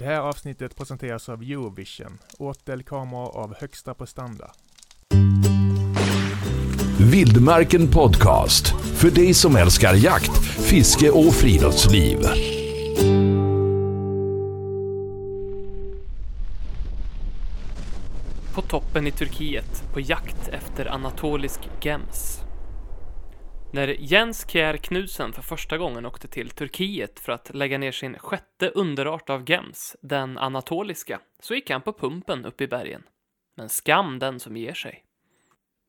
Det här avsnittet presenteras av Eurovision, åtelkameror av högsta prestanda. Vildmarken Podcast. För dig som älskar jakt, fiske och friluftsliv. På toppen i Turkiet, på jakt efter anatolisk gems. När Jens Kjær Knudsen för första gången åkte till Turkiet för att lägga ner sin sjätte underart av gems, den anatoliska, så gick han på pumpen upp i bergen. Men skam den som ger sig.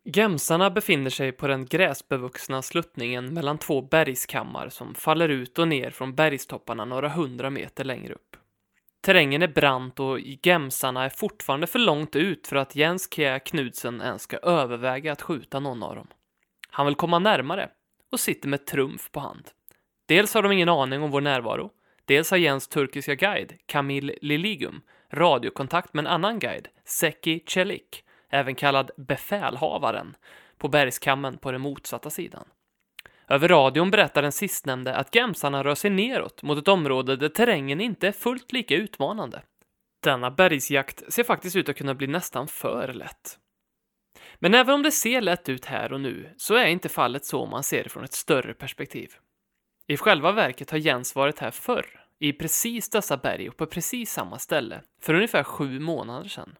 Gemsarna befinner sig på den gräsbevuxna sluttningen mellan två bergskammar som faller ut och ner från bergstopparna några hundra meter längre upp. Terrängen är brant och gemsarna är fortfarande för långt ut för att Jens Kjær Knudsen ens ska överväga att skjuta någon av dem. Han vill komma närmare och sitter med trumf på hand. Dels har de ingen aning om vår närvaro, dels har Jens turkiska guide, Kamil Liligum, radiokontakt med en annan guide, Seki Celik, även kallad befälhavaren, på bergskammen på den motsatta sidan. Över radion berättar den sistnämnde att gemsarna rör sig neråt mot ett område där terrängen inte är fullt lika utmanande. Denna bergsjakt ser faktiskt ut att kunna bli nästan för lätt. Men även om det ser lätt ut här och nu så är inte fallet så om man ser det från ett större perspektiv. I själva verket har Jens varit här förr, i precis dessa berg och på precis samma ställe, för ungefär sju månader sedan.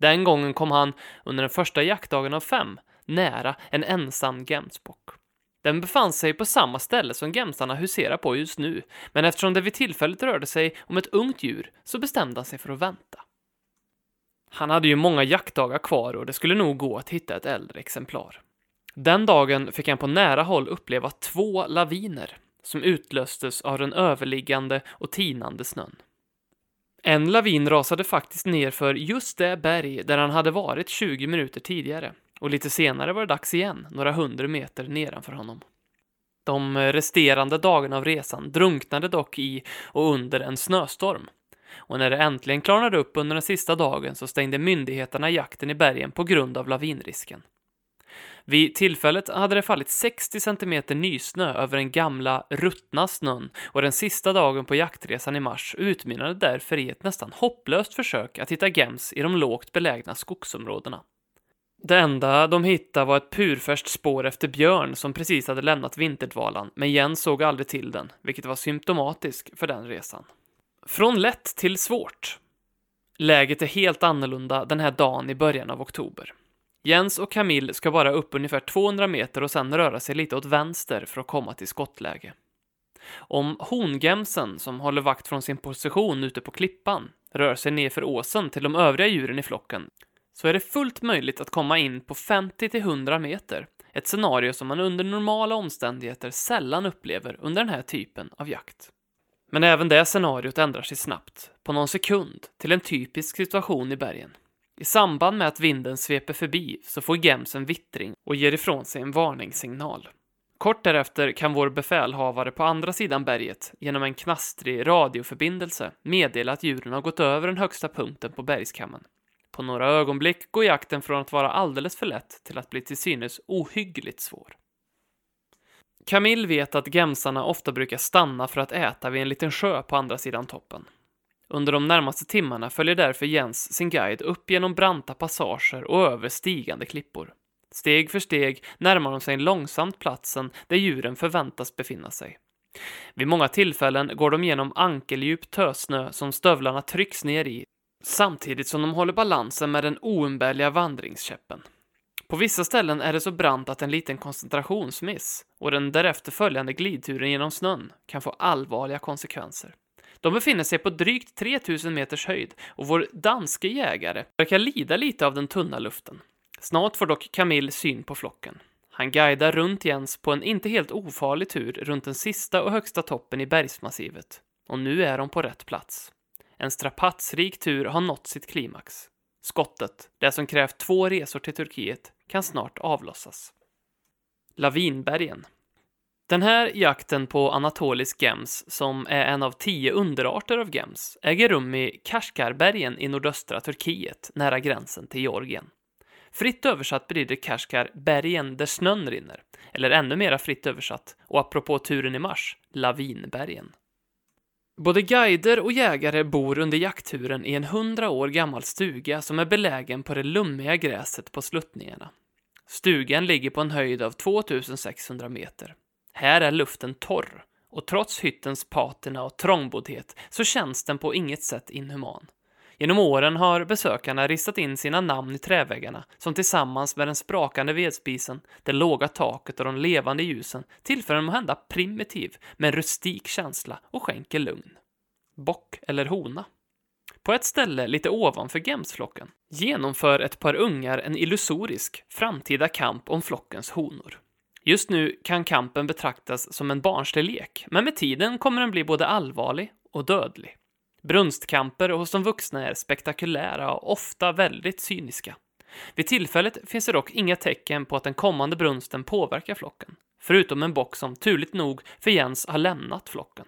Den gången kom han, under den första jaktdagen av fem, nära en ensam gemsbock. Den befann sig på samma ställe som gemsarna huserar på just nu, men eftersom det vid tillfället rörde sig om ett ungt djur så bestämde han sig för att vänta. Han hade ju många jaktdagar kvar och det skulle nog gå att hitta ett äldre exemplar. Den dagen fick han på nära håll uppleva två laviner som utlöstes av den överliggande och tinande snön. En lavin rasade faktiskt ner för just det berg där han hade varit 20 minuter tidigare och lite senare var det dags igen, några hundra meter nedanför honom. De resterande dagarna av resan drunknade dock i och under en snöstorm och när det äntligen klarnade upp under den sista dagen så stängde myndigheterna jakten i bergen på grund av lavinrisken. Vid tillfället hade det fallit 60 cm nysnö över den gamla, ruttna snön och den sista dagen på jaktresan i mars utmynnade därför i ett nästan hopplöst försök att hitta gems i de lågt belägna skogsområdena. Det enda de hittade var ett purfärskt spår efter björn som precis hade lämnat vinterdvalan, men Jens såg aldrig till den, vilket var symptomatiskt för den resan. Från lätt till svårt. Läget är helt annorlunda den här dagen i början av oktober. Jens och Camille ska bara upp ungefär 200 meter och sen röra sig lite åt vänster för att komma till skottläge. Om hongemsen, som håller vakt från sin position ute på klippan, rör sig nerför åsen till de övriga djuren i flocken, så är det fullt möjligt att komma in på 50-100 meter, ett scenario som man under normala omständigheter sällan upplever under den här typen av jakt. Men även det scenariot ändrar sig snabbt, på någon sekund, till en typisk situation i bergen. I samband med att vinden sveper förbi så får Gems en vittring och ger ifrån sig en varningssignal. Kort därefter kan vår befälhavare på andra sidan berget genom en knastrig radioförbindelse meddela att djuren har gått över den högsta punkten på bergskammen. På några ögonblick går jakten från att vara alldeles för lätt till att bli till synes ohyggligt svår. Camille vet att gemsarna ofta brukar stanna för att äta vid en liten sjö på andra sidan toppen. Under de närmaste timmarna följer därför Jens sin guide upp genom branta passager och över stigande klippor. Steg för steg närmar de sig långsamt platsen där djuren förväntas befinna sig. Vid många tillfällen går de genom ankeldjup tösnö som stövlarna trycks ner i, samtidigt som de håller balansen med den oumbärliga vandringskäppen. På vissa ställen är det så brant att en liten koncentrationsmiss och den därefter följande glidturen genom snön kan få allvarliga konsekvenser. De befinner sig på drygt 3000 meters höjd och vår danske jägare verkar lida lite av den tunna luften. Snart får dock Camille syn på flocken. Han guidar runt Jens på en inte helt ofarlig tur runt den sista och högsta toppen i bergsmassivet. Och nu är de på rätt plats. En strapatsrik tur har nått sitt klimax. Skottet, det som krävt två resor till Turkiet, kan snart avlossas. Lavinbergen. Den här jakten på anatolisk gems, som är en av tio underarter av gems, äger rum i Kashgarbergen i nordöstra Turkiet, nära gränsen till Georgien. Fritt översatt betyder Kashgar bergen där snön rinner, eller ännu mera fritt översatt, och apropå turen i mars, Lavinbergen. Både guider och jägare bor under jaktturen i en hundra år gammal stuga som är belägen på det lummiga gräset på sluttningarna. Stugan ligger på en höjd av 2600 meter. Här är luften torr och trots hyttens patina och trångboddhet så känns den på inget sätt inhuman. Genom åren har besökarna ristat in sina namn i träväggarna som tillsammans med den sprakande vedspisen, det låga taket och de levande ljusen tillför en måhända primitiv men rustik känsla och skänker lugn. Bock eller hona? På ett ställe lite ovanför Gemsflocken genomför ett par ungar en illusorisk framtida kamp om flockens honor. Just nu kan kampen betraktas som en barnslig lek, men med tiden kommer den bli både allvarlig och dödlig. Brunstkamper hos de vuxna är spektakulära och ofta väldigt cyniska. Vid tillfället finns det dock inga tecken på att den kommande brunsten påverkar flocken, förutom en bock som turligt nog för Jens har lämnat flocken.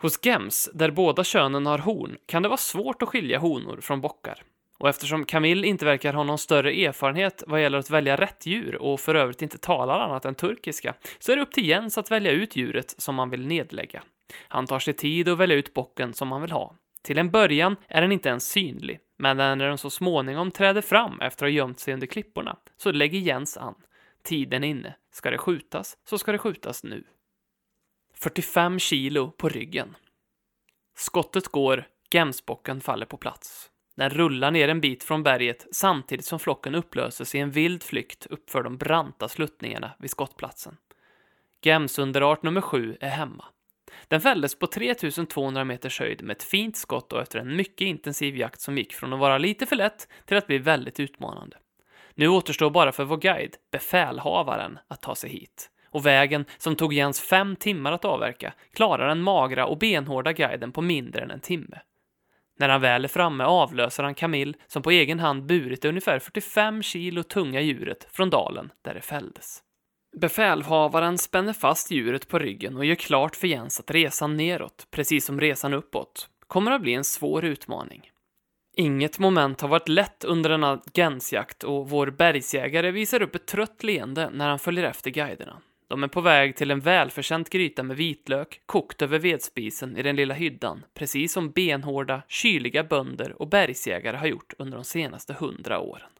Hos gems, där båda könen har horn, kan det vara svårt att skilja honor från bockar. Och eftersom Camille inte verkar ha någon större erfarenhet vad gäller att välja rätt djur och för övrigt inte talar annat än turkiska, så är det upp till Jens att välja ut djuret som man vill nedlägga. Han tar sig tid att välja ut bocken som han vill ha. Till en början är den inte ens synlig, men när den så småningom träder fram efter att ha gömt sig under klipporna, så lägger Jens an. Tiden är inne. Ska det skjutas, så ska det skjutas nu. 45 kilo på ryggen. Skottet går, gemsbocken faller på plats. Den rullar ner en bit från berget samtidigt som flocken upplöses i en vild flykt uppför de branta sluttningarna vid skottplatsen. Gemsunderart nummer sju är hemma. Den fälldes på 3200 meters höjd med ett fint skott och efter en mycket intensiv jakt som gick från att vara lite för lätt till att bli väldigt utmanande. Nu återstår bara för vår guide, befälhavaren, att ta sig hit. Och vägen, som tog Jens fem timmar att avverka, klarar den magra och benhårda guiden på mindre än en timme. När han väl är framme avlöser han Camille, som på egen hand burit det ungefär 45 kilo tunga djuret från dalen där det fälldes. Befälhavaren spänner fast djuret på ryggen och gör klart för Jens att resan neråt, precis som resan uppåt, kommer att bli en svår utmaning. Inget moment har varit lätt under denna gensjakt och vår bergsjägare visar upp ett trött leende när han följer efter guiderna. De är på väg till en välförtjänt gryta med vitlök, kokt över vedspisen i den lilla hyddan, precis som benhårda, kyliga bönder och bergsjägare har gjort under de senaste hundra åren.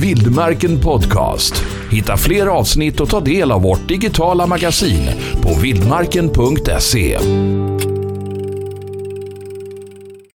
Vildmarken Podcast. Hitta fler avsnitt och ta del av vårt digitala magasin på vildmarken.se.